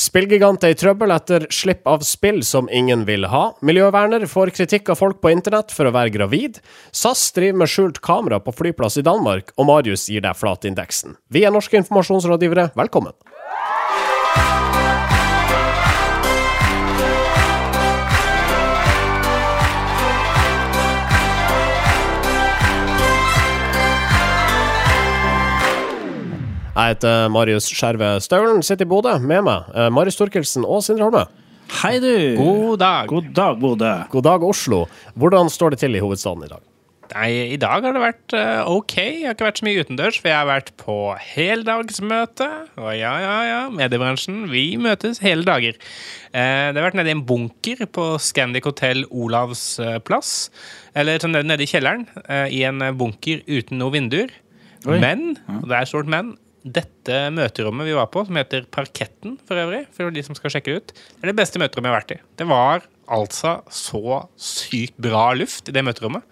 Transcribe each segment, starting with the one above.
Spillgigant er i trøbbel etter slipp av spill som ingen vil ha. Miljøverner får kritikk av folk på internett for å være gravid. SAS driver med skjult kamera på flyplass i Danmark, og Marius gir deg flatindeksen. Vi er norske informasjonsrådgivere, velkommen. Jeg heter Marius Skjerve Staulen, sitter i Bodø. Med meg eh, Marius Torkelsen og Sindre Holme. Hei, du. God dag. God dag, Bodø. God dag, Oslo. Hvordan står det til i hovedstaden i dag? Nei, I dag har det vært eh, OK. Jeg har ikke vært så mye utendørs, for jeg har vært på heldagsmøte. Og ja, ja, ja, mediebransjen, vi møtes hele dager. Eh, det har vært nede i en bunker på Scandic Hotel Olavs plass. Eller sånn nede i kjelleren, i en bunker uten noen vinduer. Oi. Men, og det er stort men, dette møterommet vi var på, som heter Parketten for øvrig, for de som skal sjekke det ut, er det beste møterommet jeg har vært i. Det var altså så sykt bra luft i det møterommet.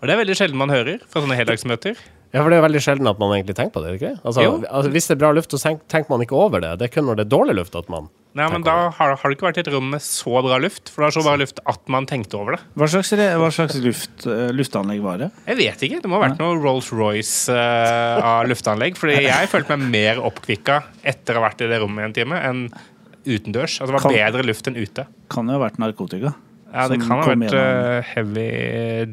Og det er veldig sjelden man hører fra sånne heldagsmøter. Ja, for det er veldig sjelden at man egentlig tenker på det, det ikke? Altså, altså, hvis det er bra luft, så tenker man ikke over det. Det er kun når det er dårlig luft at man Nei, men da det. har, har det ikke vært i et rom med så bra luft, for det var så bra luft at man tenkte over det. Hva slags, hva slags luft, eh, luftanlegg var det? Jeg vet ikke. Det må ha vært noe Rolls-Royce uh, av luftanlegg. Fordi jeg følte meg mer oppkvikka etter å ha vært i det rommet i en time enn utendørs. Altså, det var Kan- bedre luft enn ute. Kan jo ha vært narkotika. Ja, det kan ha vært eh, heavy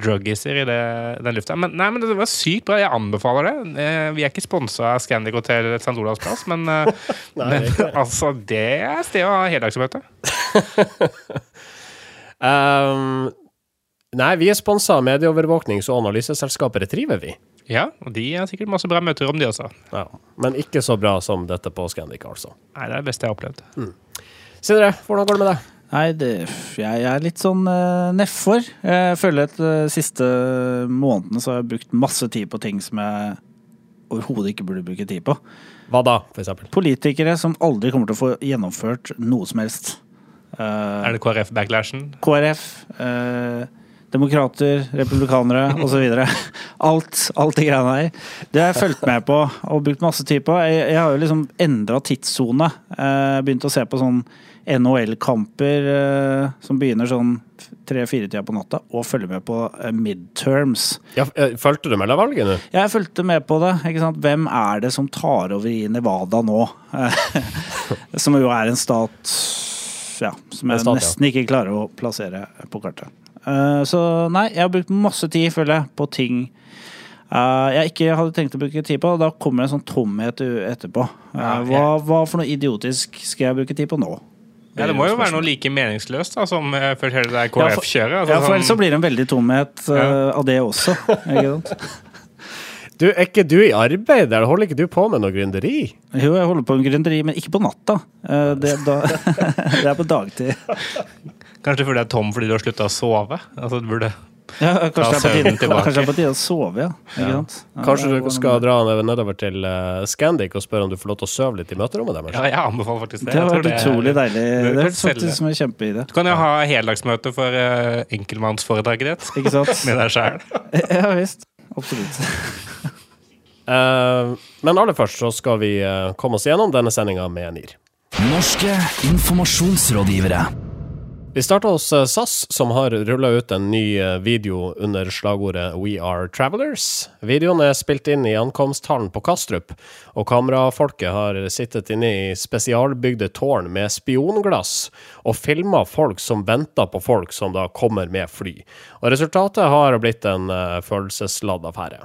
druggiser i det, den lufta. Men, nei, men det var sykt bra. Jeg anbefaler det. Eh, vi er ikke sponsa av Scandic Hotel St. Olavs plass, men, eh, Nei, men det. altså, det er sted å ha heldagsmøte. um, Nei, vi er sponsa av medieovervåknings- og analyseselskapet Retriever, vi. Ja, og de har sikkert masse bra møter om de også. Ja. Men ikke så bra som dette på Scandic, altså. Nei, det er det beste jeg har opplevd. Sindre, hvordan går det med deg? Nei, det, jeg er litt sånn uh, nedfor. Jeg føler at de siste månedene så har jeg brukt masse tid på ting som jeg overhodet ikke burde bruke tid på. Hva da, for eksempel? Politikere som aldri kommer til å få gjennomført noe som helst. Uh, Er det KrF-backlashen? KrF, uh, demokrater, republikanere osv. Alt, alt de greiene her. Det har jeg fulgt med på og brukt masse tid på. Jeg, jeg har jo liksom endra tidssone. Uh, begynt å se på sånn NHL-kamper eh, som begynner sånn tre-fire-tida på natta, og følge med på eh, midterms. Ja, eh, Fulgte du mellomvalget nå? Jeg fulgte med på det. ikke sant? Hvem er det som tar over i Nevada nå? som jo er en stat ja, som jeg stat, ja. nesten ikke klarer å plassere på kartet. Så nei, jeg har brukt masse tid, føler jeg, på ting jeg ikke hadde tenkt å bruke tid på. og Da kommer det en sånn tomhet etterpå. Hva, hva for noe idiotisk skal jeg bruke tid på nå? Ja, det må jo være noe like meningsløst da, som uh, for hele det KrF-kjøret. Altså, Ja, for ellers så sånn- blir det en veldig tomhet uh, av det også. Ikke sant? Du, Er ikke du i arbeid, der? holder ikke du på med noe gründeri? Jo, jeg holder på med gründeri, men ikke på natta. Eh, Det, da, det er på dagtid. Kanskje fordi jeg er tom fordi du har slutta å sove? Altså, du burde Ja, kanskje, det er på tide, på å sove, ja. Ja. Kanskje du skal dra ned- nedover til uh, Scandic og spørre om du får lov til å sove litt i møterommet deres? Ja, jeg anbefaler faktisk det. Det var det utrolig deilig. det hørtes faktisk som en kjempeidé. Du kan jo ha heldagsmøte for uh, enkeltmannsforetaket ditt Ikke sant? med deg sjæl. Ja visst. Absolutt. Eh, men aller først så skal vi eh, komme oss gjennom denne sendinga med NIR. Norske informasjonsrådgivere. Vi starter hos eh, SAS, som har rulla ut en ny eh, video under slagordet We Are Travelers. Videoen er spilt inn i ankomsthallen på Kastrup, og kamerafolket har sittet inne i spesialbygde tårn med spionglass og filma folk som venter på folk som da kommer med fly. Og resultatet har blitt en uh, følelsesladd affære.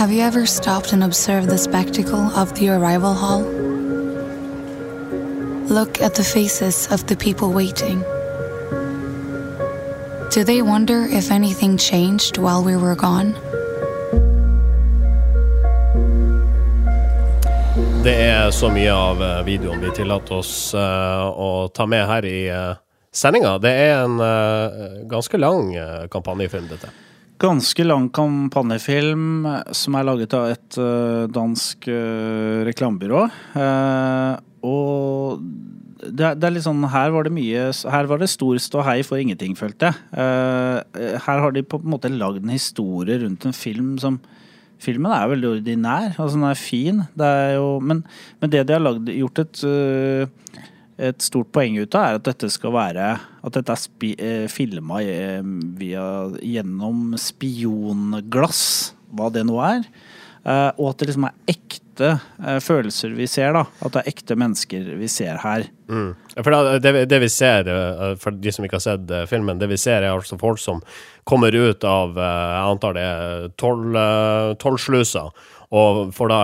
Have you ever stopped and observed the spectacle of the arrival hall? Look at the faces of the people waiting. Do they wonder if anything changed while we were gone? Det er så mye av eh, videoen vi tillater oss eh, å ta med her i uh, sendinga. Det er en eh, ganske lang uh, kampanjefilm, dette. Ganske lang kampanjefilm som er laget av et eh, dansk uh, reklamebyrå. Og det, det er litt sånn Her var det mye Her var det stor ståhei for ingenting, følte jeg. Uh, her har de på en måte lagd en historie rundt en film som filmen er veldig ordinær. Altså, den er fin. Det er jo, men, men det de har lagd, gjort et, uh, et stort poeng ut av, er at dette skal være At dette er spi, eh, filma gjennom spionglass, hva det nå er. Og at det liksom er ekte eh, følelser vi ser, da. At det er ekte mennesker vi ser her. Mm. For da, det, det vi ser, eh, for de som ikke har sett eh, filmen, det vi ser er altså folk som kommer ut av jeg antar det er eh, tollsluser, og får da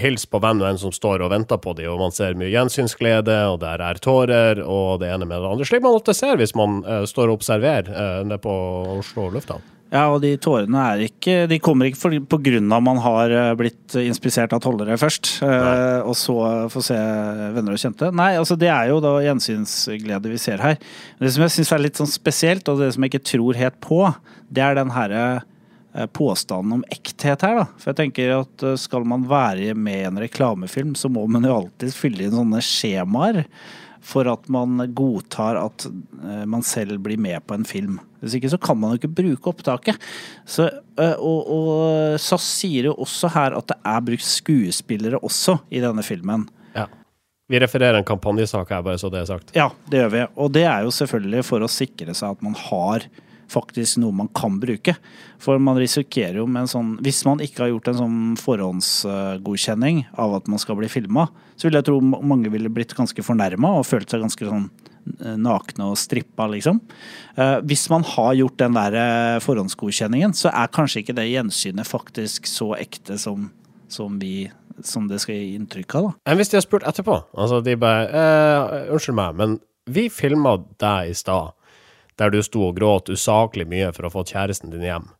hilse på hvem og en som står og venter på dem, og man ser mye gjensynsglede, og der er tårer, og det ene med det andre. Slik man ofte ser hvis man uh, står og observerer uh, nede på Oslo lufthavn. Ja, og de tårene er ikke De kommer ikke for, på grunn av man har eh, blitt inspisert av tollere først, Nei. og så få se venner og kjente. Nei, altså det er jo da gjensynsglede vi ser her. Det som jeg syns er litt sånn spesielt, og det som jeg ikke tror helt på, det er den herre eh, påstanden om ekthet her, da. For jeg tenker at eh, skal man være med i en reklamefilm, så må man jo alltid fylle inn sånne skjemaer for at man godtar at eh, man selv blir med på en film. Hvis ikke så kan man jo ikke bruke opptaket. Så, eh, og, og SAS sier jo også her at det er brukt skuespillere også i denne filmen. Ja. Vi refererer en kampanjesak her, bare så det er sagt. Ja, det gjør vi. Og det er jo selvfølgelig for å sikre seg at man har faktisk noe man kan bruke. For man risikerer jo med en sånn Hvis man ikke har gjort en sånn forhåndsgodkjenning av at man skal bli filma, så vil jeg tro mange ville blitt ganske fornærma og følt seg ganske sånn eh, nakne og strippa, liksom. Eh, Hvis man har gjort den der eh, forhåndsgodkjenningen, så er kanskje ikke det gjensynet faktisk så ekte som, som vi som det skal gi inntrykk av, da. Enn hvis de har spurt etterpå? Altså, de bare eh, Unnskyld meg, men vi filma deg i stad, der du sto og gråt usaklig mye for å få kjæresten din hjem.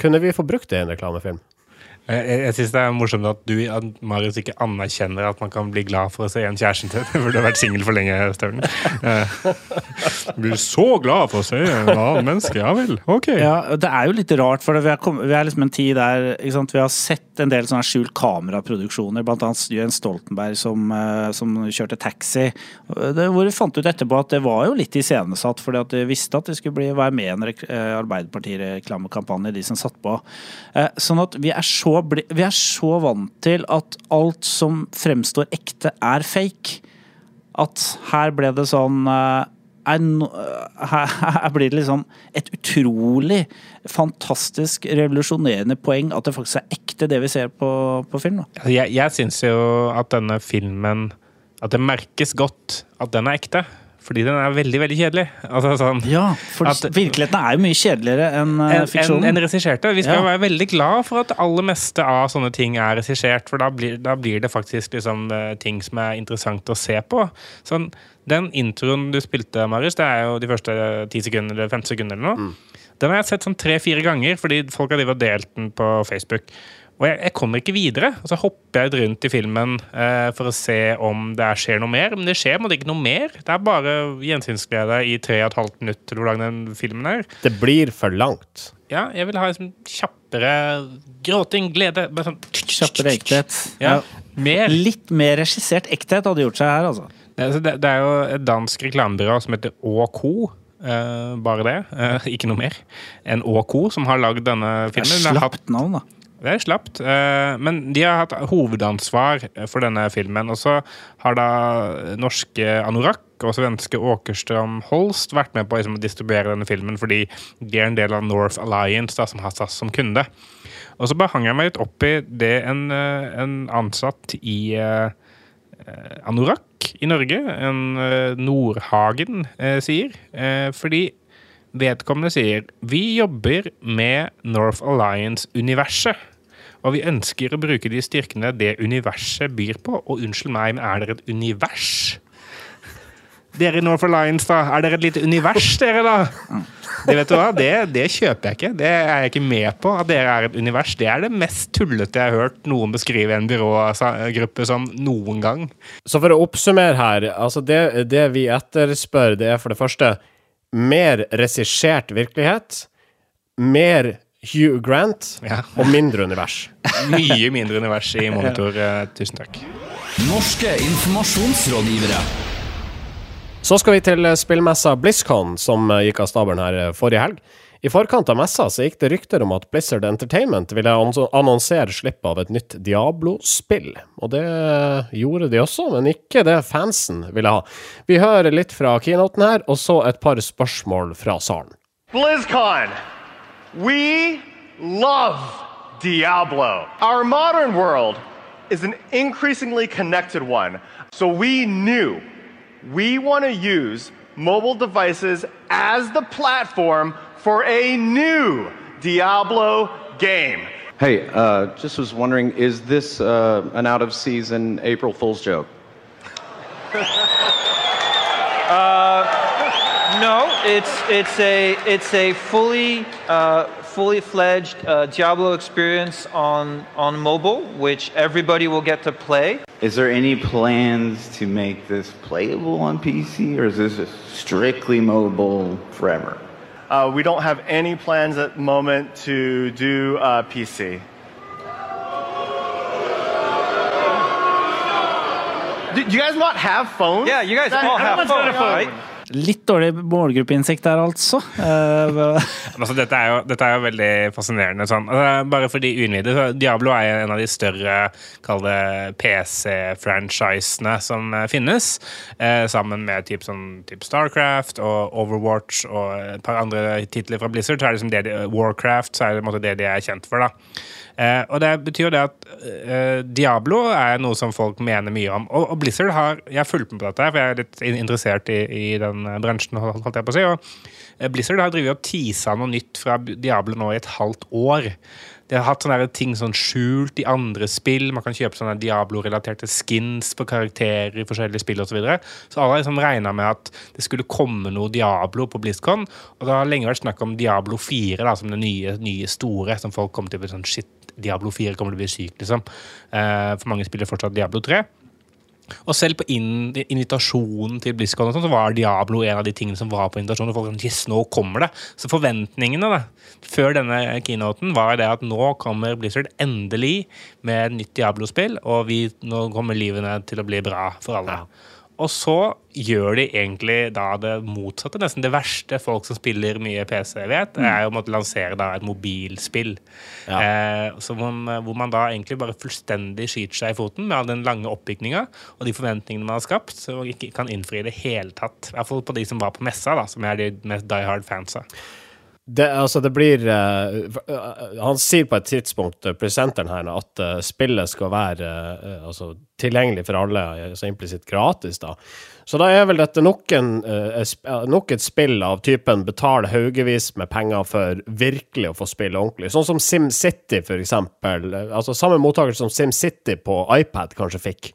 Kunne vi få brukt det i en reklamefilm? Jeg, jeg, jeg syns det er morsomt at du at Marius ikke anerkjenner at man kan bli glad for å se igjen kjæresten til. Du har vært singel for lenge, Staulen. Blir så glad for å se en annen menneske. Ja vel, ok. Ja, det er jo litt rart, for vi er, kom, vi er liksom en tid der vi har sett en del sånne skjult kameraproduksjoner, blant annet Jens Stoltenberg som, eh, som kjørte taxi. Det, hvor vi fant ut etterpå at det var jo litt iscenesatt, fordi at de visste at det skulle bli, være med i en eh, Arbeiderparti-reklamekampanje, de som satt på. Eh, Sånn at vi er, så vi er så vant til at alt som fremstår ekte, er fake. At her ble det sånn er no, her, her blir det liksom et utrolig fantastisk revolusjonerende poeng at det faktisk er ekte, det vi ser på, på film. Da. Altså, Jeg, jeg syns jo at denne filmen At det merkes godt at den er ekte. Fordi den er veldig, veldig kjedelig. Altså sånn Ja, for At- virkeligheten er jo mye kjedeligere enn eh, en, fiksjonen. fiksjonen. en regisserte. Vi skal Ja. være veldig glad for at det aller meste av sånne ting er regissert, for da blir, da blir det faktisk liksom, eh, ting som er interessant å se på. Sånn, den introen du spilte, Marius, det er jo de første ti sekunder eller 15 sekunder eller noe. Den har jeg sett sånn tre-fire ganger, fordi folk har delt den på Facebook. Og jeg, jeg kommer ikke videre. Og så hopper jeg rundt i filmen eh, for å se om det er- skjer noe mer. Men det skjer men det er ikke noe mer. Det er bare gjensynsglede i tre og et halvt minutt, til hvor lang den filmen er. Det blir for langt. Ja, jeg vil ha liksom kjappere gråting, glede sånn, Kjappere ekthet. Ja. Ja. Mer. Litt mer regissert ekthet hadde gjort seg her, altså. Det, altså, det, det er jo et dansk reklamebyrå som heter ÅK. eh, bare det, eh, ikke noe mer. En ÅK som har lagd denne Det er filmen. Har hatt- slapt navn, da. Det er slapt. eh, Men de har hatt hovedansvar for denne filmen. Og så har da norske Anorak og svenske Åkerstrøm Holst vært med på liksom, å distribuere denne filmen fordi de er en del av North Alliance, da, som har SAS som kunde. Og så bare hang jeg meg litt opp i det en, eh, en ansatt i uh, Anorakk Anorak i Norge, en uh, Nordhagen, uh, sier. Eh, fordi vedkommende sier vi jobber med North Alliance-universet. Og vi ønsker å bruke de styrkene det universet byr på. Og unnskyld meg, men er dere et univers? Dere i North Alliance, da. Er dere et lite univers, dere, da? Det vet du hva, det, det kjøper jeg ikke. Det er jeg ikke med på. At dere er et univers. Det er det mest tullete jeg har hørt noen beskrive en byrågruppe som noen gang. Så for å oppsummere her, altså det, det vi etterspør, det er for det første mer regissert virkelighet, mer Hugh Grant Ja. og mindre univers. Mye mindre univers i monitor. eh, Tusen takk. Norske informasjonsrådgivere. Så skal vi til spillmessa BlizzCon, som eh, gikk av stabelen her eh, forrige helg. I forkant av messa så gikk det rykter om at Blizzard Entertainment ville annonsere slipp av et nytt Diablo-spill. Og det gjorde de også, men ikke det fansen ville ha. Vi hører litt fra keynoten her, og så et par spørsmål fra salen. BlizzCon. We love Diablo. Our modern world is an increasingly connected one. So we knew we want to use mobile devices as the platform for a new Diablo game. Hey, uh, just was wondering, is this uh, an out of season April Fool's joke? uh, No, it's it's a it's a fully uh, fully fledged uh, Diablo experience on on mobile, which everybody will get to play. Is there any plans to make this playable on PC, or is this strictly mobile forever? Uh, we don't have any plans at the moment to do uh, PC. Do, do you guys not have phones? Yeah, you guys all have Everyone's got a phones, right? Litt dårlig målgruppeinnsikt der, altså. Eh, Altså, dette, er jo, dette er jo veldig fascinerende. Sånn. Altså, bare for de uinnvidde, Diablo er en av de større PC-franchisene som eh, finnes. Eh, sammen med typ, sånn, typ Starcraft og Overwatch og et par andre titler fra Blizzard. Så er det liksom det de, Warcraft så er det måte det de er kjent for. da. Eh, og det betyr jo det at eh, Diablo er noe som folk mener mye om. Og, og Blizzard har Jeg har fulgt med på dette, for jeg er litt interessert i, i den eh, bransjen. holdt jeg på å si, og eh, Blizzard har drevet og teasa noe nytt fra Diablo nå i et halvt år. De har hatt sånne ting sånn skjult i andre spill. Man kan kjøpe sånne Diablo-relaterte skins på karakterer i forskjellige spill osv. Så, videre. så alle har liksom regna med at det skulle komme noe Diablo på BlizzCon. Og det har lenge vært snakk om Diablo 4 da, som det nye, nye store. Som folk kommer til å bli sånn Shit, Diablo 4 kommer til å bli sykt, liksom. Eh, for mange spiller fortsatt Diablo 3. Og selv på in invitasjonen til BlizzCon og sånn, så var Diablo en av de tingene som var på invitasjonen. Og folk sånn, yes, nå kommer det. Så forventningene da, før denne keynoten var det at nå kommer Blizzard endelig med et nytt Diablo-spill, og vi, nå kommer livene til å bli bra for alle. Og så gjør de egentlig da det motsatte. Nesten det verste folk som spiller mye PC, vet, er å måtte lansere da et mobilspill. Eh, så hvor, man- hvor man da egentlig bare fullstendig skyter seg i foten med all den lange oppbygninga og de forventningene man har skapt, så ikke kan innfri i det hele tatt. I hvert fall på de som var på messa, da, som er de mest die hard fansa. Det, altså, det blir uh, Han sier på et tidspunkt, uh, presenteren her, at uh, spillet skal være altså, tilgjengelig for alle, altså implisitt gratis, da. Så da er vel dette nok, en, nok et spill av typen betale haugevis med penger for virkelig å få spille ordentlig. Sånn som SimCity, for eksempel. Altså samme mottaker som SimCity på iPad kanskje fikk.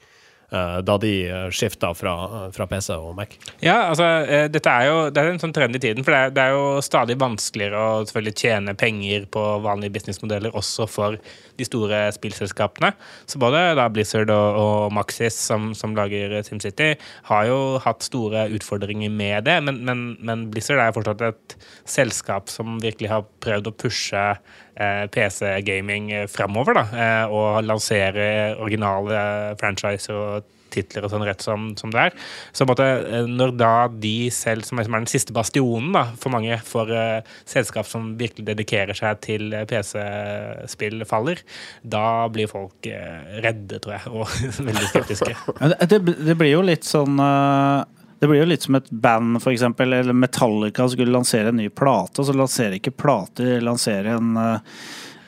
Uh, Da de uh, skifta fra, uh, fra PC og Mac. Ja, altså, eh, dette er jo det er en sånn trend i tiden, for det er, det er jo stadig vanskeligere å selvfølgelig tjene penger på vanlige businessmodeller også for de store spillselskapene. Så både da Blizzard og, og Maxis, som, som lager SimCity, har jo hatt store utfordringer med det, men, men, men Blizzard er fortsatt et selskap som virkelig har prøvd å pushe eh, PC-gaming fremover, da, eh, og lansere originale franchiser og titler og sånn rett som, som det er. Så eh, når da de selv, som er, den siste bastionen da, for mange, for uh, selskap som virkelig dedikerer seg til eh, PC-spill, faller, da blir folk uh, redde, tror jeg, og veldig skeptiske. Det, det, blir jo litt sånn eh, Det blir jo litt som et band, eksempel, eller Metallica skulle lansere en ny plate, og så lanserer ikke plater, lanserer en eh,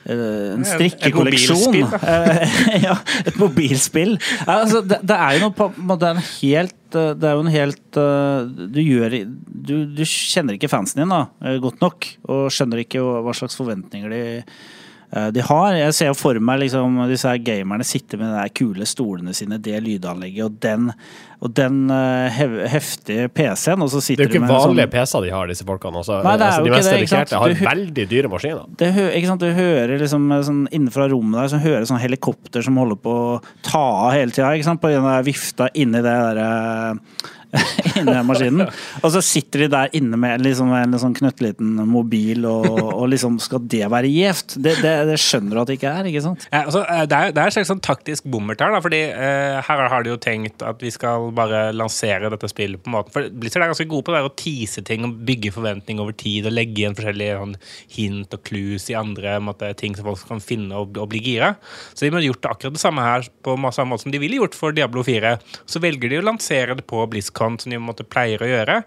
eh, en strikkekolleksjon. et Eh, ja, et mobilspill. Altså, det, det er jo noe Det er helt Det er jo en helt Du gjør Du, du kjenner ikke fansen din da, godt nok, og skjønner ikke hva slags forventninger de de har. Jeg ser for meg liksom, disse her gamerne sitte med de kule stolene sine, det lydanlegget og den, og den eh, heftige PC-en, og så Det er jo ikke vanlige sånn- vanlige PC-er de har, disse folkene. Altså, Nei, det er altså, jo de mest dedikerte har veldig dyre maskiner. det, ikke sant? Du hører liksom sånn innenfra rommet der, så hører sånn helikopter som holder på å ta av hele tida. På den der vifta inni det der inni den maskinen. Og så sitter de der inne med liksom en liksom knøttliten mobil, og, og liksom skal det være gjevt? Det, det, det skjønner du at det ikke er, ikke sant? Ja, altså, eh, det, er, det er et slags sånn taktisk bommert her. Da, fordi eh, Her har de jo tenkt at vi skal bare lansere dette spillet på måten For Blizzard er ganske gode på det å tease ting og bygge forventning over tid og legge igjen forskjellige sånn, hint og clues i andre måte, ting som folk kan finne og, og bli gira. Så de har gjort akkurat det samme her på samme måte som de ville gjort for Diablo 4. Så velger de å lansere det på BlizzCon, som de måte, pleier å gjøre.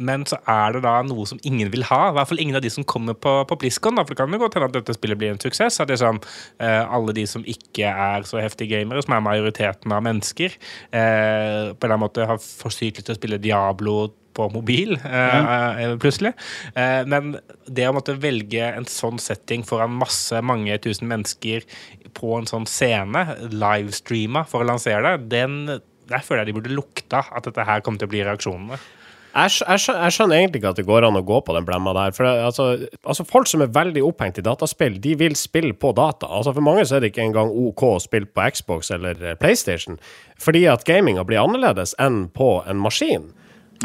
Men så er det da noe som ingen vil ha. I hvert fall ingen av de som kommer på, på BlizzCon. Da, for det kan jo godt hende at dette spillet blir en suksess. At liksom, eh, alle de som ikke er så heftige gamere, som er majoriteten av mennesker, eh, på en eller annen måte har for sykt lyst til å spille Diablo på mobil, eh, eh, plutselig. Eh, men det å måtte velge en sånn setting foran masse, mange tusen mennesker på en sånn scene, livestreama for å lansere det, den, der føler jeg de burde lukta at dette her kommer til å bli reaksjonene. Jeg, jeg, jeg skjønner egentlig ikke at det går an å gå på den blemma der. For det, altså, altså Folk som er veldig opphengt i dataspill, de vil spille på data. Altså For mange så er det ikke engang OK å spille på Xbox eller eh, PlayStation, fordi at gaminga blir annerledes enn på en maskin.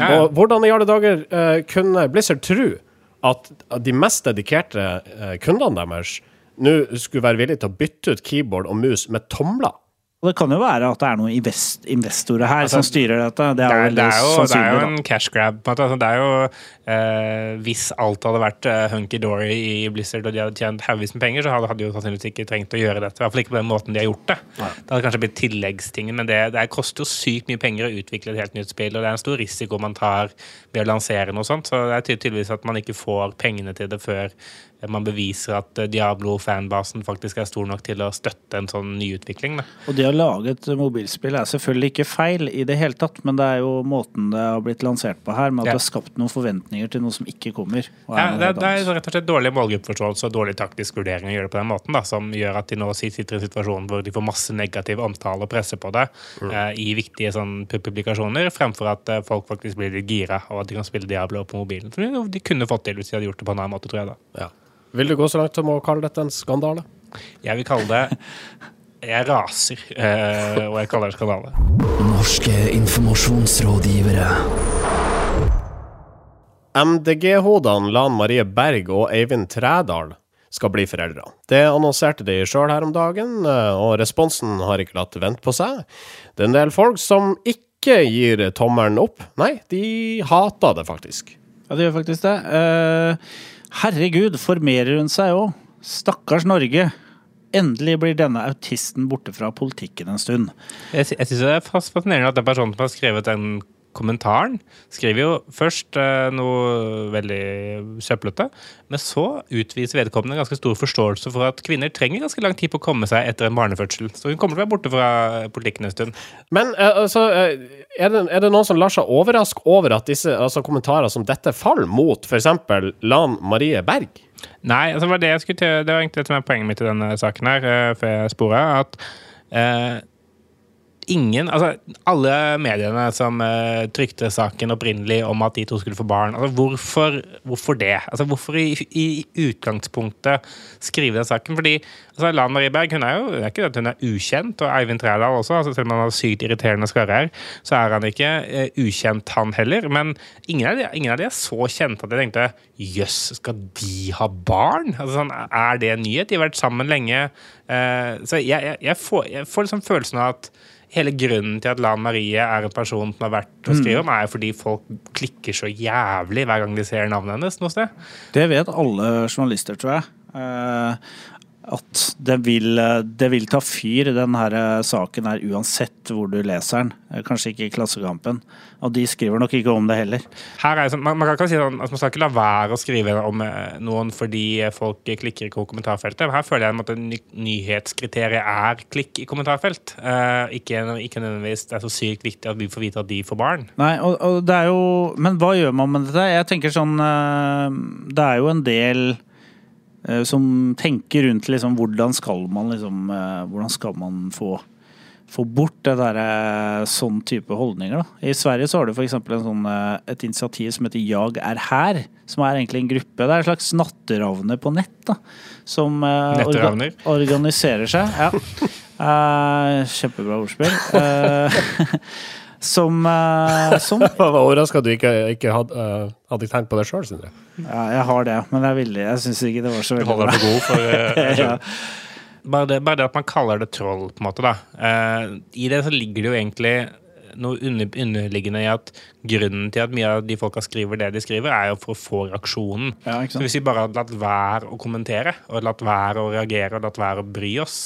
Ja, ja. Og hvordan i alle dager uh, kunne Blizzard tro at de mest dedikerte uh, kundene deres nå skulle være villige til å bytte ut keyboard og mus med tomler? Og det kan jo være at det er noen invest investorer her som styrer dette. Det er, det, er jo, det er jo en cash grab. På en måte. Altså, det er jo, eh, hvis alt hadde vært eh, hunky-dory i Blizzard og de hadde tjent haugvis med penger, så hadde, de jo sannsynligvis ikke trengt å gjøre dette. I hvert fall ikke på den måten de har gjort det. Det hadde kanskje blitt tilleggstingen, men det, det koster jo sykt mye penger å utvikle et helt nytt spill, og det er en stor risiko man tar ved å lansere noe sånt. Så det er tydeligvis at man ikke får pengene til det før man beviser at eh, Diablo-fanbasen faktisk er stor nok til å støtte en sånn nyutvikling. Da. Og det å lage et mobilspill er selvfølgelig ikke feil i det hele tatt, men det er jo måten det har blitt lansert på her, med at Ja. det har skapt noen forventninger til noe som ikke kommer. og er Ja, det, det er rett og slett dårlig målgruppeforståelse og dårlig taktisk vurdering å gjøre det på den måten, da, som gjør at de nå sitter i en situasjon hvor de får masse negativ omtale og presse på det eh, i viktige sånn, publikasjoner, fremfor at eh, folk faktisk blir litt gira, og at de kan spille Diablo på mobilen. Som de, de kunne fått til hvis de hadde gjort det på en annen måte, tror jeg. da. Ja. Vil du gå så langt som å kalle dette en skandale? Jeg vil kalle det Jeg raser, eh, og jeg kaller det skandale. Norske informasjonsrådgivere. MDG-hodene Lan Marie Berg og Eivind Trædal skal bli foreldre. Det annonserte de sjøl her om dagen, eh, og responsen har ikke latt vente på seg. Det er en del folk som ikke gir tommelen opp. Nei, de hater det faktisk. Ja, de gjør faktisk det. Eh, herregud, formerer hun seg òg? Stakkars Norge. Endelig blir denne autisten borte fra politikken en stund. Jeg, sy- jeg syns det er fas- fascinerende at den personen som har skrevet den kommentaren, skriver jo først eh, noe veldig søplete, men så utviser vedkommende ganske stor forståelse for at kvinner trenger ganske lang tid på å komme seg etter en barnefødsel. Så hun kommer til å være borte fra politikken en stund. Men eh, altså, eh, er det, er det noen som lar seg overraske over at disse altså, kommentarer som dette faller mot f.eks. Lan Marie Berg? Nei, altså det det var egentlig det som er poenget mitt i denne saken her, eh, før jeg sporet, at eh, ingen Altså, alle mediene som uh, trykte saken opprinnelig om at de to skulle få barn, altså hvorfor, hvorfor det? Altså hvorfor i, i utgangspunktet skrive den saken? Fordi altså, Lan Marie Berg hun er jo er ikke at hun er ukjent, og Eivind Trædal også, altså, selv om han har sykt irriterende skarre så er han ikke uh, ukjent, han heller. Men ingen av, de, ingen av de er så kjente at jeg tenkte jøss, skal de ha barn? Altså, sånn, er det en nyhet? De har vært sammen lenge. Uh, så jeg, jeg, jeg, får, jeg får liksom følelsen av at Hele grunnen til at Lan Marie er en person som har vært å skrive om, er fordi folk klikker så jævlig hver gang de ser navnet hennes noe sted. Det vet alle journalister, tror jeg. Eh, at det vil, det vil ta fyr, denne eh, saken her, uansett hvor du leser den. Eh, Kanskje ikke i Klassekampen. Og de skriver nok ikke om det heller. Her er, man, man kan si sånn, altså man skal ikke la være å skrive om eh, noen fordi folk klikker ikke på kommentarfeltet. Men her føler jeg at ny, nyhetskriteriet er klikk i kommentarfelt. Uh, ikke, ikke nødvendigvis det er så sykt viktig at vi får vite at de får barn. Nei, og, og det er jo Men hva gjør man med dette? Jeg tenker sånn uh, Det er jo en del som tenker rundt liksom hvordan skal man liksom eh, Hvordan skal man få få bort det der, eh, sånn type holdninger. Da. I Sverige så har du f.eks. Sånn, eh, et initiativ som heter Jag er her. Som er egentlig en gruppe. Det er en slags natteravner på nett. Da, som orga organiserer seg. Ja. Uh, kjempebra ordspill. Eh, som, uh, som Jeg var overraska du ikke, ikke hadde, uh, hadde tenkt på det sjøl, Sindre. Ja, jeg har det, men jeg, ville, jeg syns ikke det var så Du veldig holder deg for god for uh, ja. bare, det, bare det at man kaller det troll, på en måte, da. Eh, I det så ligger det jo egentlig noe under, underliggende i at grunnen til at mye av de folka skriver det de skriver, er jo for å få reaksjonen. Ja, Så hvis vi bare hadde latt være å kommentere, og latt være å reagere, og latt være å bry oss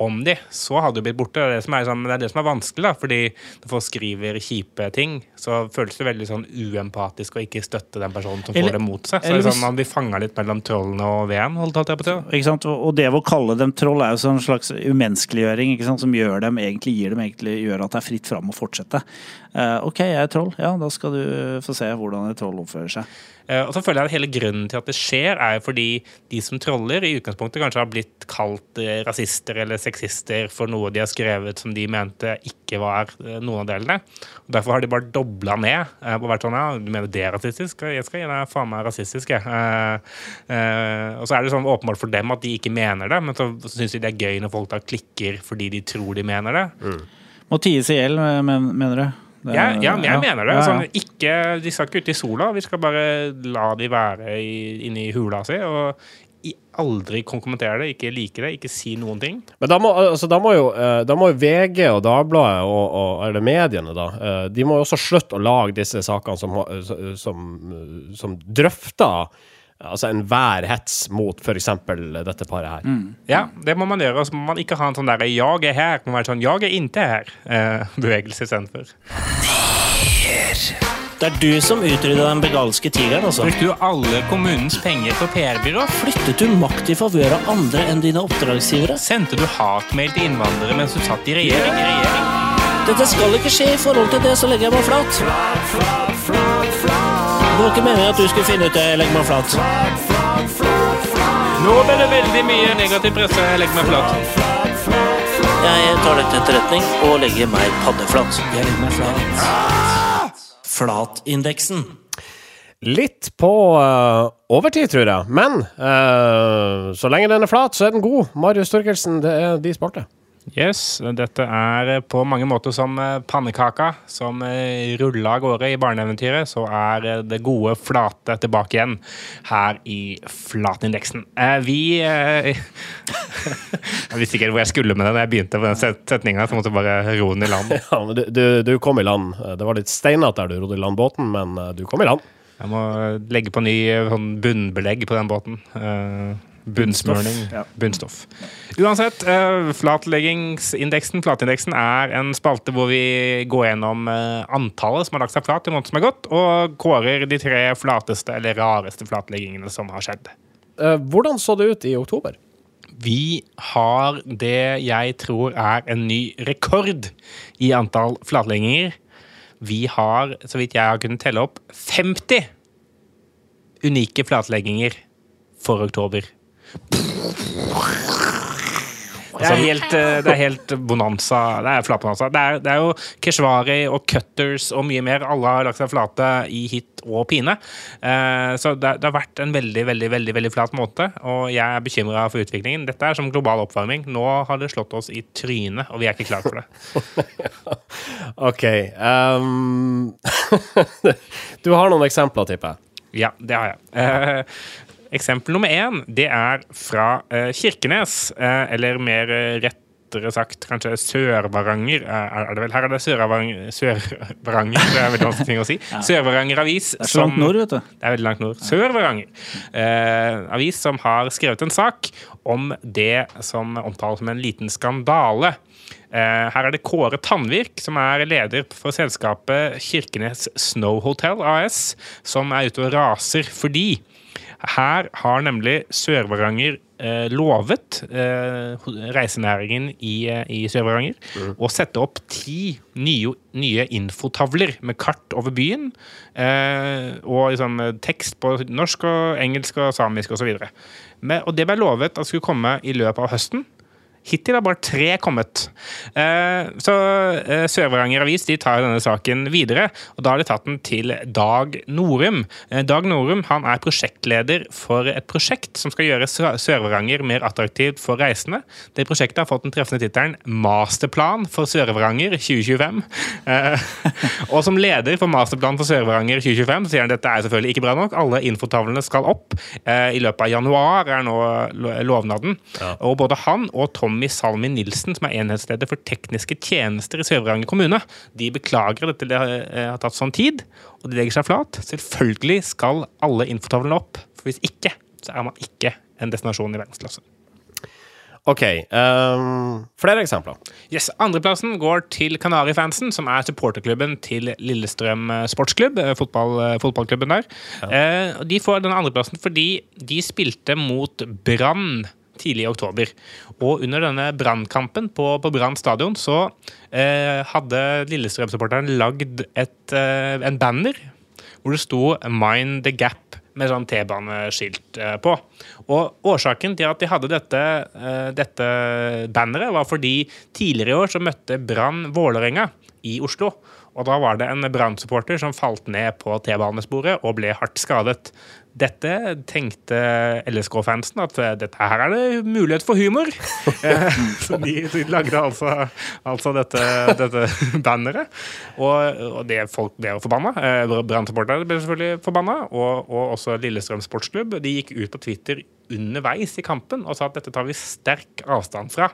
om de, så hadde det blitt borte. Det er det som er, sånn, det er det som er vanskelig, da, fordi når folk skriver kjipe ting, så føles det veldig sånn uempatisk å ikke støtte den personen som Eller- får det mot seg. Så eller det er sånn, Man blir fanga litt mellom trollene og VM, holdt jeg på. Ikke sant? Og det å kalle dem troll er jo sånn slags umenneskeliggjøring ikke sant? som gjør dem egentlig, gir dem egentlig gjør at det er fritt fram å fortsette. Eh, OK, jeg er troll. Ja, da skal du få se hvordan et troll oppfører seg. Eh, Og så føler jeg at hele grunnen til at det skjer, er fordi de som troller, i utgangspunktet kanskje har blitt kalt eh, rasister eller sexister for noe de har skrevet som de mente ikke var noen av delene. Og Derfor har de bare dobla ned på hvert sånn Ja, du mener det er rasistisk? Jeg skal gi deg faen meg rasistisk, jeg. Eh, eh, og så er det sånn åpenbart for dem at de ikke mener det, men så syns de det er gøy når folk da klikker fordi de tror de mener det. Må ties i hjel, mener du? Det Ja, ja, men jeg mener det. Ja, ja. Sånn, ikke, de skal ikke ut i sola. Vi skal bare la de være i, inne i hula si. Og aldri kom- kommentere det, ikke like det, ikke si noen ting. Men da må, altså, da må jo eh, da må jo VG og Dagbladet, og, og, eller mediene, da, eh, de må jo også slutte å lage disse sakene som, som, som drøfter altså enhver hets mot f.eks. dette paret her. Ja, det må man gjøre. Og så må man ikke ha en sånn derre 'jeg er her', må være sånn 'jeg er inte her'-bevegelse istedenfor. Det er du som utrydda den begalske tigeren, altså. Brukte du alle kommunens penger på PR-byrå? Flyttet du makt i favør av andre enn dine oppdragsgivere? Sendte du hatmail til innvandrere mens du satt i regjering? regjering? Dette skal ikke skje i forhold til det, så legger jeg meg flat. Det var ikke meningen at du skulle finne ut det. Legg meg flat. Nå ble det veldig mye negativ presse. Legg meg flat. Jeg tar det til etterretning og legger meg paddeflat. Jeg legger meg flat. Flatindeksen. Litt på uh, overtid, tror jeg. Men uh, så lenge den er flat, så er den god. Marius Torkelsen, det er de spalte. Yes, dette er på mange måter som eh, pannekaka som eh, rulla av gårde i barneeventyret. Så er eh, det gode flate tilbake igjen her i flatindeksen. Vi Jeg visste ikke helt hvor jeg skulle med det da jeg begynte på den set- setninga, så jeg bare ro den i land. Ja, du, du, du kom i land. Det var litt steinete der du rodde i land båten, men du kom i land. Jeg må legge på ny sånn bunnbelegg på den båten. Eh, bunnsmørning. Ja. Bunnstoff. Uansett, uh, flatleggingsindeksen flatindeksen er en spalte hvor vi går gjennom eh, antallet som har lagt seg flat i måneden som er gått, og kårer de tre flateste eller rareste flatleggingene som har skjedd. Eh, hvordan så det ut i oktober? Vi har det jeg tror er en ny rekord i antall flatlegginger. Vi har, så vidt jeg har kunnet telle opp, 50 unike flatlegginger for oktober. Det er helt, eh, det er helt bonanza. Det er flatbonanza. Det er, det er jo Keshvari og Cutters og mye mer. Alle har lagt seg flate i hit og pine. Eh, så det, det har vært en veldig, veldig, veldig, veldig flat måte, og jeg er bekymra for utviklingen. Dette er som global oppvarming. Nå har det slått oss i trynet, og vi er ikke klar for det. OK. Um... du har noen eksempler, tipper jeg. Ja, det har jeg. Eksempel nummer én, det er fra eh, Kirkenes. Eh, eller mer eh, rettere sagt kanskje Sør-Varanger. Er det vel? Her er det Sør-Varanger Sør-Varanger, det er veldig vanskelig ting å si. Sør-Varanger Avis. Det er så langt nord, vet du. Det er veldig langt nord. Sør-Varanger. Eh, avis som har skrevet en sak om det som omtales som en liten skandale. Eh, her er det Kåre Tandvik, som er leder for selskapet Kirkenes Snow Hotel AS, som er ute og raser fordi her har nemlig Sør-Varanger eh, lovet eh, reisenæringen i, eh, i Sør-Varanger å sette opp ti nye, nye infotavler med kart over byen. Eh, og liksom, eh, tekst på norsk og engelsk og samisk osv. Og det ble lovet at skulle komme i løpet av høsten. Hittil har bare tre kommet. Eh, så eh, Sør-Varanger Avis de tar denne saken videre, og da har de tatt den til Dag Norum. Eh, Dag Norum han er prosjektleder for et prosjekt som skal gjøre Sø- Sør-Varanger mer attraktivt for reisende. Det prosjektet har fått den treffende tittelen 'Masterplan for Sør-Varanger 2025'. Eh, og som leder for Masterplan for Sør-Varanger 2025 så sier han dette er selvfølgelig ikke bra nok. Alle infotavlene skal opp. I løpet av januar er nå lo- lovnaden. Og både han og Tommy Salmi Nilsen, som er enhetsleder for tekniske tjenester i Sør-Varanger kommune, de beklager at dette eh, har tatt sånn tid, og de legger seg flat. Selvfølgelig skal alle infotavlene opp, for hvis ikke, så er man ikke en destinasjon i verdensklasse. OK. Um, flere eksempler. Yes, Andreplassen går til Kanarifansen, som er supporterklubben til Lillestrøm sportsklubb. eh, Fotball, eh, fotballklubben der. Ja. Uh, de får den andreplassen fordi de spilte mot Brann tidlig i oktober. Og under denne brannkampen på, på Brann stadion så eh, hadde Lillestrøm-supporteren lagd et, eh, en banner hvor det sto 'Mind the Gap' med sånn T-baneskilt eh, på. Og Årsaken til at de hadde dette, eh, dette banneret, var fordi tidligere i år så møtte Brann Vålerenga i Oslo. Og da var det en Brann-supporter som falt ned på T-banesporet og ble hardt skadet. Dette tenkte LSK-fansen at eh, dette her er det mulighet for humor. Eh, Så de, de lagde altså, altså dette, dette banneret. Og, og det folk ble jo forbanna. Eh, Brann-supportere ble selvfølgelig forbanna. Og, og også Lillestrøm sportsklubb. De gikk ut på Twitter underveis i kampen og sa at dette tar vi sterk avstand fra.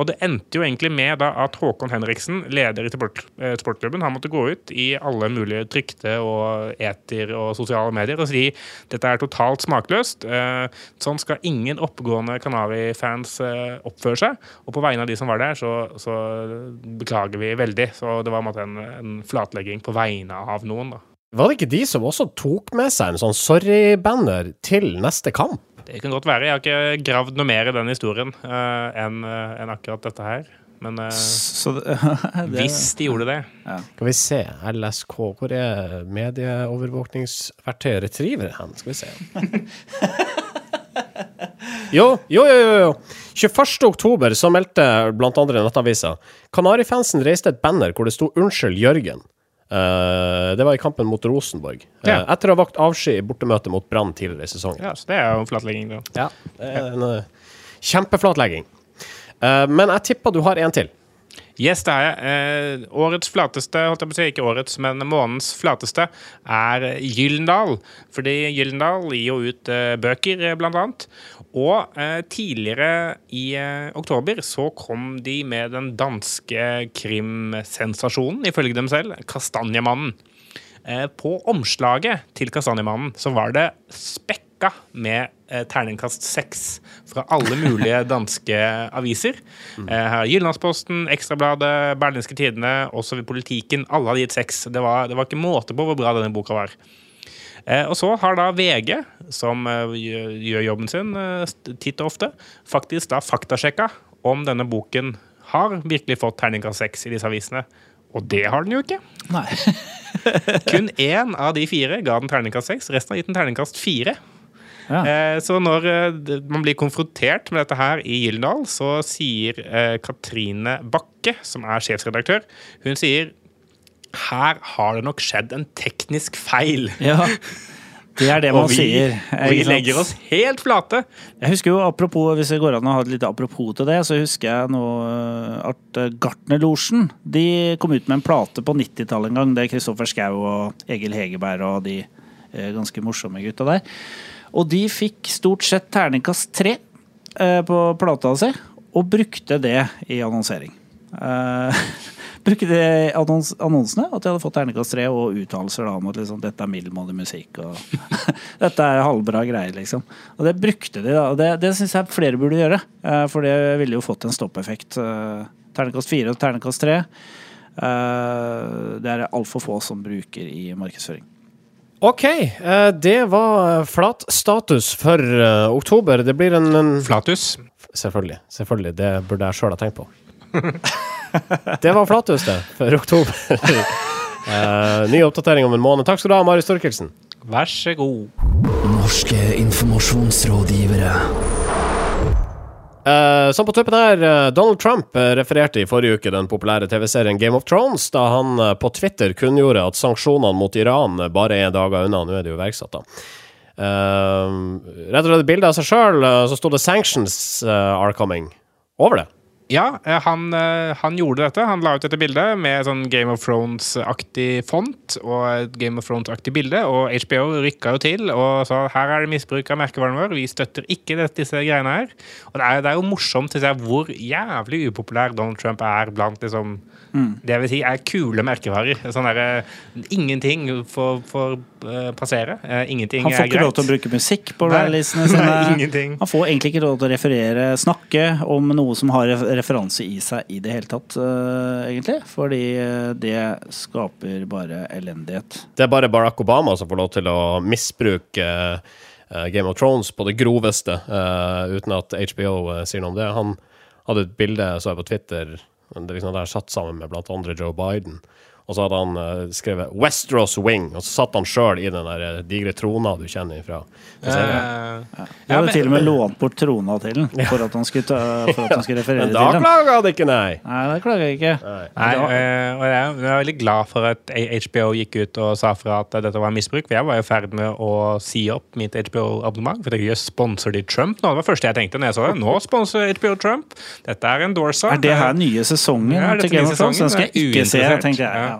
Og det endte jo egentlig med da at Håkon Henriksen, leder i sport, eh, sportklubben, han måtte gå ut i alle mulige trykte og eter og sosiale medier og si dette er totalt smakløst. Eh, sånn skal ingen oppegående Kanari-fans eh, oppføre seg. Og på vegne av de som var der, så, så beklager vi veldig. Så det var en en, flatlegging på vegne av noen, da. Var det ikke de som også tok med seg en sånn sorry-banner til neste kamp? Det kan godt være. Jeg har ikke gravd noe mer i den historien uh, enn eh, enn akkurat dette her. Men uh, Så det, det, hvis de gjorde det Skal vi se. LSK. Hvor er medieovervåkningsverktøyet Retriever hen? Skal vi se. Jo, jo, jo, jo, jo. 21. oktober så meldte andre Nettavisa Kanarifansen reiste et banner hvor det sto 'Unnskyld, Jørgen'. Eh, det var i kampen mot Rosenborg. Ja. Uh, etter å ha vakt avsky i bortemøte mot Brann tidligere i sesongen. Ja, så det er jo flatlegging, da. Ja, det er en uh, kjempeflatlegging. Eh, men jeg tipper du har en til. Yes, det har jeg. Eh, årets flateste, holdt jeg på å si, ikke årets, men månedens flateste, er Gyllendal. Fordi Gyllendal gir jo ut eh, bøker, eh, blant annet. Og eh, tidligere i eh, oktober så kom de med den danske krimsensasjonen, ifølge dem selv, Kastanjemannen. Eh, på omslaget til Kastanjemannen så var det spekka med eh, terningkast seks fra alle mulige danske aviser. Eh, her Jyllandsposten, Ekstrabladet, Berlingske Tidende, også Politiken. Alle hadde gitt seks. Det var, det var ikke måte på hvor bra denne boka var. Eh, og så har da VG, som eh, gjør jobben sin eh, titt og ofte, faktisk da faktasjekka om denne boken har virkelig fått terningkast seks i disse avisene. Og det har den jo ikke. Nei. Kun én av de fire ga den terningkast seks. Resten har gitt den terningkast fire. Ja. Eh, så når eh, man blir konfrontert med dette her i Gyldendal, så sier eh, Katrine Bakke, som er sjefsredaktør, hun sier her har det nok skjedd en teknisk feil. Ja. Det er det man vi, sier. vi legger oss helt flate. Jeg husker jo, apropos, Hvis det går an å ha et lite apropos til det, så husker jeg nå at Gartnerlosjen de kom ut med en plate på 90-tallet en gang. Det er Kristoffer Schau og Egil Hegerberg og de ganske morsomme gutta der. Og de fikk stort sett terningkast tre eh, på plata si, og brukte det i annonsering. Uh, brukte det i annons annonsene, at de hadde fått terningkast tre, og uttalelser om at liksom, dette er middelmådig musikk og dette er halvbra greier, liksom. Og det brukte de, da. Og det, det syns jeg flere burde gjøre, uh, for det ville jo fått en stoppeffekt. Uh, Terningkast fire og terningkast tre. Uh, Det er det altfor få som bruker i markedsføring. OK, eh, det var flat status for eh, oktober. Det blir en, en Flatus. Selvfølgelig. selvfølgelig, Det burde jeg sjøl ha tenkt på. det var flatus, det, for oktober. Eh, ny oppdatering om en måned. Takk skal du ha, Marius Torkelsen. Vær så god. Norske informasjonsrådgivere. Eh, sånn på tuppen her, eh, Donald Trump eh, refererte i forrige uke den populære TV-serien Game of Thrones, da han på Twitter kunngjorde at sanksjonene mot Iran bare er dager unna. Nå er det jo iverksatt, da. Uh, rett og slett bilde av seg sjøl, så sto det 'Sanctions are coming' over det. Ja, eh, han, eh, han gjorde dette. Han la ut dette bildet med sånn Game of Thrones-aktig font og et Game of Thrones-aktig bilde, og HBO rykka jo til og sa her er det misbruk av merkevaren vår, vi støtter ikke disse greiene her. Og det er, det er jo morsomt å se hvor jævlig upopulær Donald Trump er blant liksom Det vil si er kule merkevarer. Sånn der, Ingenting får, får passere. Ingenting er greit. Han får ikke lov til å bruke musikk på Nei. releasene sine. Han får egentlig ikke lov til å referere, snakke om noe som har referanse i seg i det hele tatt, eh, egentlig. Fordi eh, det skaper bare elendighet. Det er bare Barack Obama som får lov til å misbruke eh, Game of Thrones på det groveste, uh, uten at HBO uh, sier noe om det. Han hadde et bilde så jeg på Twitter det liksom er satt sammen med blant andre Joe Biden. Og så hadde han eh, skrevet 'Westeros Wing', og så satt han sjøl i den der eh, digre trona du kjenner fra serien. Eh, Jeg hadde til og med lånt bort trona til den for at han skulle, ta, for at han skulle referere Men da til den. klaga han ikke, nei! Nei, det klager jeg ikke. Nei, eh, og jeg jeg er veldig glad for at HBO gikk ut og sa fra at dette var misbruk. For jeg var i ferd med å si opp mitt HBO-abonnement. For jeg ikke sponser de Trump nå. Det var det første jeg tenkte når jeg så det. Nå sponser HBO Trump. Dette er endorsa. Er det her nye sesongen Ja, til dette nye Thrones? Den skal jeg ikke se, tenkte jeg. Ja.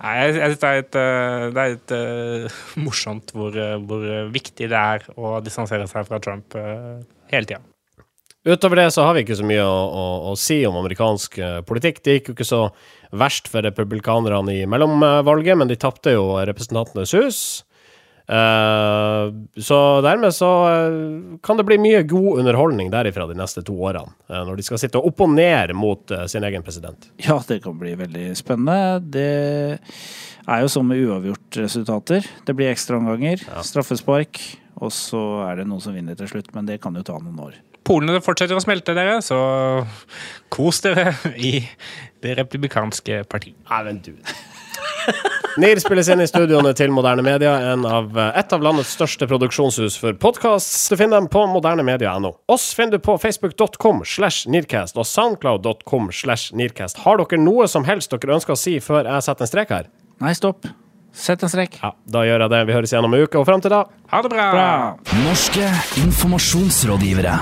Nei, jeg, jeg synes det er litt, eh, det er litt uh, morsomt hvor, eh, hvor viktig det er å distansere seg fra Trump uh, hele tida. Utover det så har vi ikke så mye å, å, å si om amerikansk politikk. Det gikk jo ikke så verst for republikanerne i mellomvalget, men de tapte jo Representantenes hus. Eh, så dermed så eh, kan det bli mye god underholdning derifra de neste to årene, eh, når de skal sitte opp og ned mot sin egen president. Ja, det kan bli veldig spennende. Det er jo sånn med uavgjort-resultater. Det blir ekstraomganger, straffespark, og så er det noen som vinner til slutt, men det kan jo ta noen år. Polene fortsetter å smelte, dere, så kos dere i det republikanske partiet. Nei, men du NIR spilles inn i studioene til Moderne Media, en av, et av landets største produksjonshus for podkast. Du finner dem på modernemedia.no. Oss finner du på facebook.com slash nirkast og soundcloud.com slash nirkast. Har dere noe som helst dere ønsker å si før jeg setter en strek her? Nei, stopp. Sett en strek. Ja, da gjør jeg det. Vi høres igjen om en uke, og fram til da Ha det bra! Bra. Norske informasjonsrådgivere.